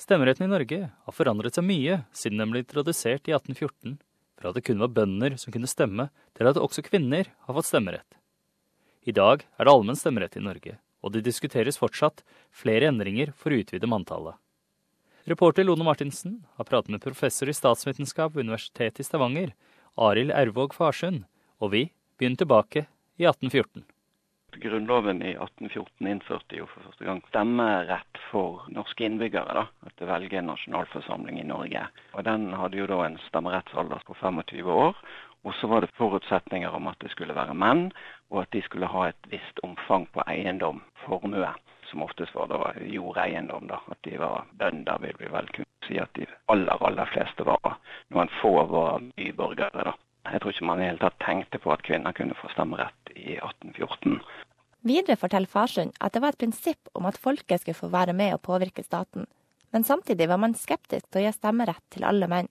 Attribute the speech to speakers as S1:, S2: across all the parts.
S1: Stemmeretten i Norge har forandret seg mye siden den ble introdusert i 1814, fra at det kun var bønder som kunne stemme, til at også kvinner har fått stemmerett. I dag er det allmenn stemmerett i Norge, og det diskuteres fortsatt flere endringer for å utvide manntallet. Reporter Lone Martinsen har pratet med professor i statsvitenskap ved Universitetet i Stavanger, Arild Ervåg Farsund, og vi begynner tilbake i 1814.
S2: Grunnloven i 1814 innførte jo for første gang stemmerett for norske innbyggere. da, At velge en nasjonalforsamling i Norge. Og Den hadde jo da en stemmerettsalder på 25 år. Og så var det forutsetninger om at det skulle være menn, og at de skulle ha et visst omfang på eiendom, formue. Som oftest var da jordeiendom. da, At de var bønder, vil vi vel kunne si at de aller, aller fleste var. Noen få var byborgere. da. Jeg tror ikke man i hele tatt tenkte på at kvinner kunne få stemmerett i 1814.
S3: Videre forteller Farsund at det var et prinsipp om at folket skulle få være med og påvirke staten, men samtidig var man skeptisk til å gi stemmerett til alle menn.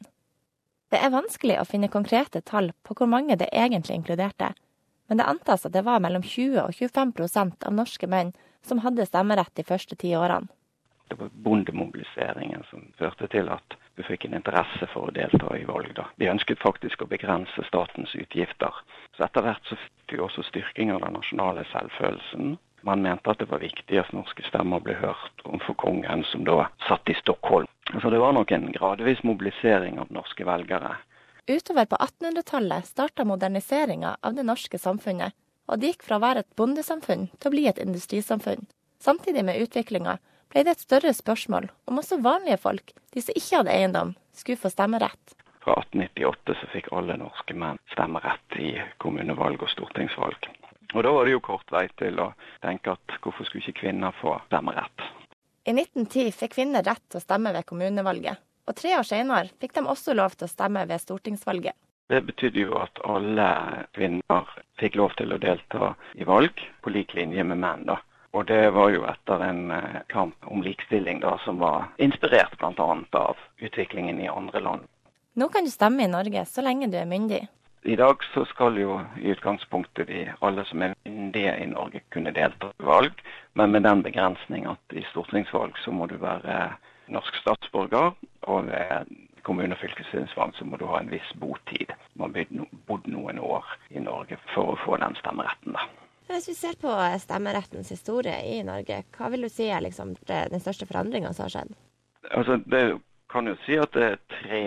S3: Det er vanskelig å finne konkrete tall på hvor mange det egentlig inkluderte, men det antas at det var mellom 20 og 25% av norske menn som hadde stemmerett de første ti årene.
S2: Det var bondemobiliseringen som førte til at du fikk en interesse for å delta i valg. Da. Vi ønsket faktisk å begrense statens utgifter. Så etter hvert så fikk vi også styrking av den nasjonale selvfølelsen. Man mente at det var viktig at norske stemmer ble hørt overfor kongen, som da satt i Stockholm. Så det var nok en gradvis mobilisering av norske velgere.
S3: Utover på 1800-tallet starta moderniseringa av det norske samfunnet, og det gikk fra å være et bondesamfunn til å bli et industrisamfunn. Samtidig med utviklinga ble det et større spørsmål om også vanlige folk, de som ikke hadde eiendom, skulle få stemmerett.
S2: Fra 1898 så fikk alle norske menn stemmerett i kommunevalg og stortingsvalg. Og da var det jo kort vei til å tenke at hvorfor skulle ikke kvinner få stemmerett?
S3: I 1910 fikk kvinner rett til å stemme ved kommunevalget, og tre år senere fikk de også lov til å stemme ved stortingsvalget.
S2: Det betydde jo at alle kvinner fikk lov til å delta i valg, på lik linje med menn. da. Og det var jo etter en eh, kamp om likestilling da, som var inspirert bl.a. av utviklingen i andre land.
S3: Nå kan du stemme i Norge så lenge du er myndig.
S2: I dag så skal jo i utgangspunktet de, alle som er myndige i Norge kunne delta i valg, men med den begrensning at i stortingsvalg så må du være norsk statsborger, og ved kommune- og fylkestingsvalg så må du ha en viss botid. Man har bodd noen år i Norge for å få den stemmeretten. da.
S3: Hvis vi ser på stemmerettens historie i Norge, hva vil du si er liksom den største forandringa som har skjedd?
S2: Altså, det kan jo si at det er tre,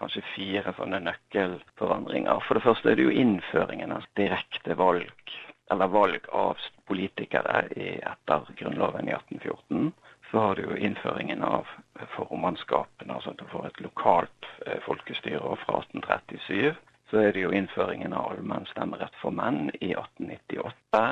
S2: kanskje fire sånne nøkkelforandringer. For det første er det jo innføringen av direkte valg, eller valg av politikere etter Grunnloven i 1814. Så har du jo innføringen av formannskapene, altså at du får et lokalt eh, folkestyre fra 1837 så er det jo innføringen av allmenn stemmerett for menn i 1898.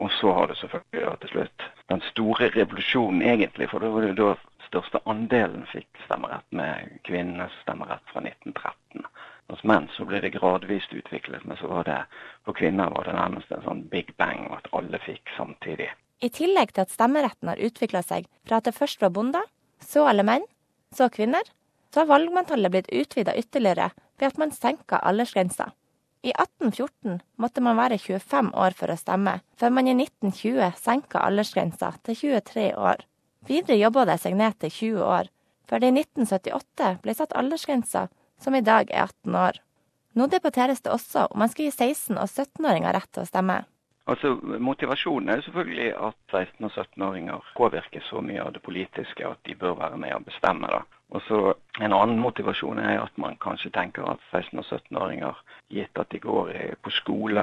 S2: Og så har det selvfølgelig da til slutt den store revolusjonen, egentlig. For det var jo da største andelen fikk stemmerett, med kvinnenes stemmerett fra 1913. Hos menn så ble det gradvis utviklet, men så var det for kvinner var det nærmest en sånn big bang, at alle fikk samtidig.
S3: I tillegg til at stemmeretten har utvikla seg fra at det først var bonder, så alle menn, så kvinner, så har valgmanntallet blitt utvida ytterligere ved at man senka aldersgrensa. I 1814 måtte man være 25 år for å stemme, før man i 1920 senka aldersgrensa til 23 år. Videre jobba det seg ned til 20 år, før det i 1978 ble satt aldersgrensa, som i dag er 18 år. Nå debatteres det også om man skal gi 16- og 17-åringer rett til å stemme.
S2: Altså, Motivasjonen er selvfølgelig at 16- og 17-åringer påvirker så mye av det politiske at de bør være med og bestemme. da. Og så En annen motivasjon er at man kanskje tenker at 16- og 17-åringer, gitt at de går på skole,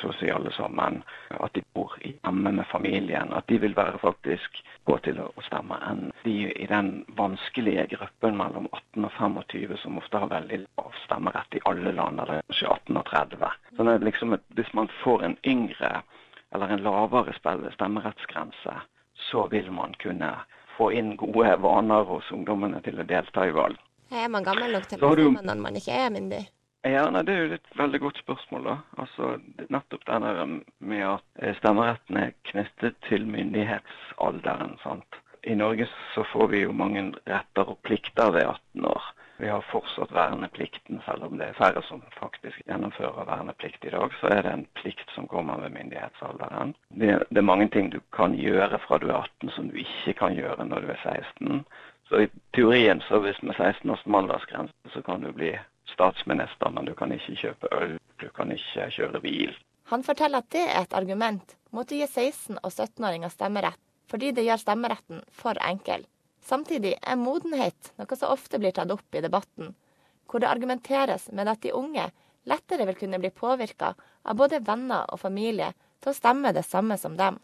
S2: så å alle sammen, at de bor hjemme med familien, at de vil være faktisk gå til å stemme enn de i den vanskelige gruppen mellom 18 og 25 som ofte har veldig lav stemmerett i alle land, eller kanskje 18 og 30. Så det er liksom Hvis man får en yngre eller en lavere stemmerettsgrense, så vil man kunne få inn gode vaner hos ungdommene til å delta i valg.
S3: Er man gammel nok til å stemme når man ikke er myndig?
S2: Ja, nei, Det er jo et veldig godt spørsmål. da. Altså, Nettopp denne med at eh, stemmeretten er knyttet til myndighetsalderen. sant? I Norge så får vi jo mange retter og plikter ved 18 år. Vi har fortsatt verneplikten, selv om det er færre som faktisk gjennomfører verneplikt i dag. Så er det en plikt som kommer med myndighetsalderen. Det, det er mange ting du kan gjøre fra du er 18 som du ikke kan gjøre når du er 16. Så i teorien, så hvis med 16 års aldersgrense, så kan du bli statsminister, men du kan ikke kjøpe øl, du kan ikke kjøre bil.
S3: Han forteller at det er et argument mot å gi 16- og 17-åringer stemmerett, fordi det gjør stemmeretten for enkel. Samtidig er modenhet noe som ofte blir tatt opp i debatten, hvor det argumenteres med at de unge lettere vil kunne bli påvirka av både venner og familie til å stemme det samme som dem.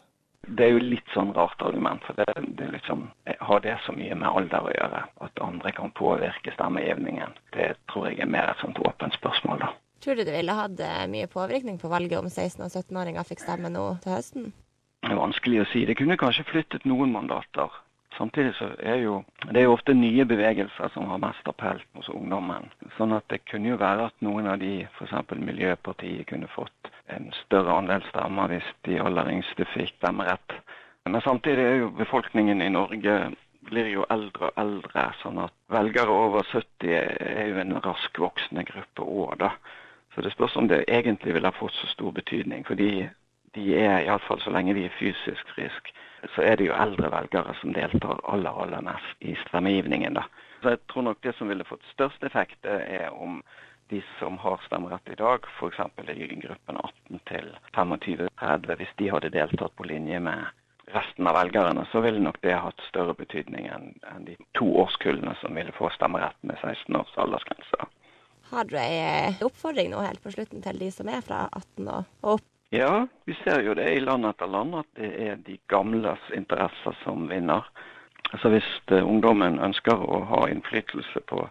S2: Det er jo litt sånn rart argument, for det, det liksom, har det så mye med alder å gjøre? At andre kan påvirke stemmegivningen? Det tror jeg er mer et sånt åpent spørsmål, da.
S3: Tror du det ville hatt eh, mye påvirkning på valget om 16- og 17-åringer fikk stemme nå til høsten?
S2: Det er vanskelig å si. Det kunne kanskje flyttet noen mandater. Samtidig så er jo det er jo ofte nye bevegelser som har mest appell hos ungdommen. Sånn at det kunne jo være at noen av de, f.eks. Miljøpartiet, kunne fått en større andel stemmer hvis de aller yngste fikk stemmerett. Men samtidig er jo befolkningen i Norge blir jo eldre og eldre, sånn at velgere over 70 er jo en rask voksende gruppe òg, da. Så det spørs om det egentlig ville fått så stor betydning. fordi de er iallfall så lenge de er fysisk friske, så er det jo eldre velgere som deltar aller, aller mest i stemmegivningen. da. Så jeg tror nok det som ville fått størst effekt, er om de som har stemmerett i dag, f.eks. i gruppen 18 til 25-30, hvis de hadde deltatt på linje med resten av velgerne, så ville nok det hatt større betydning enn de to årskullene som ville få stemmerett med 16 års aldersgrense.
S3: Har du ei oppfordring nå helt på slutten til de som er fra 18 og opp?
S2: Ja, vi ser jo det i land etter land at det er de gamles interesser som vinner. Altså Hvis uh, ungdommen ønsker å ha innflytelse på,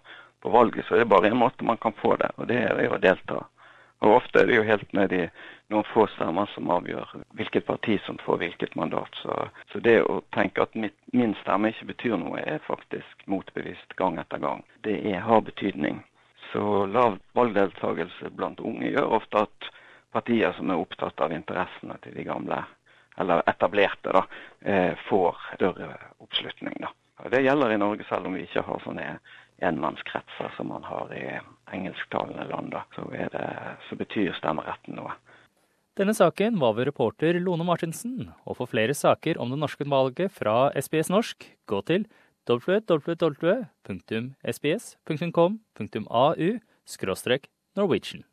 S2: på, valget, så er det bare en måte man kan få det, og det er ved å delta. Og Ofte er det jo helt ned i noen få stemmer som avgjør hvilket parti som får hvilket mandat. Så, så det å tenke at mitt, min stemme ikke betyr noe, er faktisk motbevist gang etter gang. Det er, har betydning. Så lav valgdeltakelse blant unge gjør ofte at partier som er opptatt av interessene til de gamle, eller etablerte, da, eh, får større oppslutning. Da. Det gjelder i Norge selv om vi ikke har sånne enmannskretser som man har i engelsktalende land. Da. Så, det, så betyr stemmeretten noe.
S1: Denne saken var ved reporter Lone Martinsen, og for flere saker om det norske valget fra SBS norsk, gå til www.sbs.com.au Norwegian.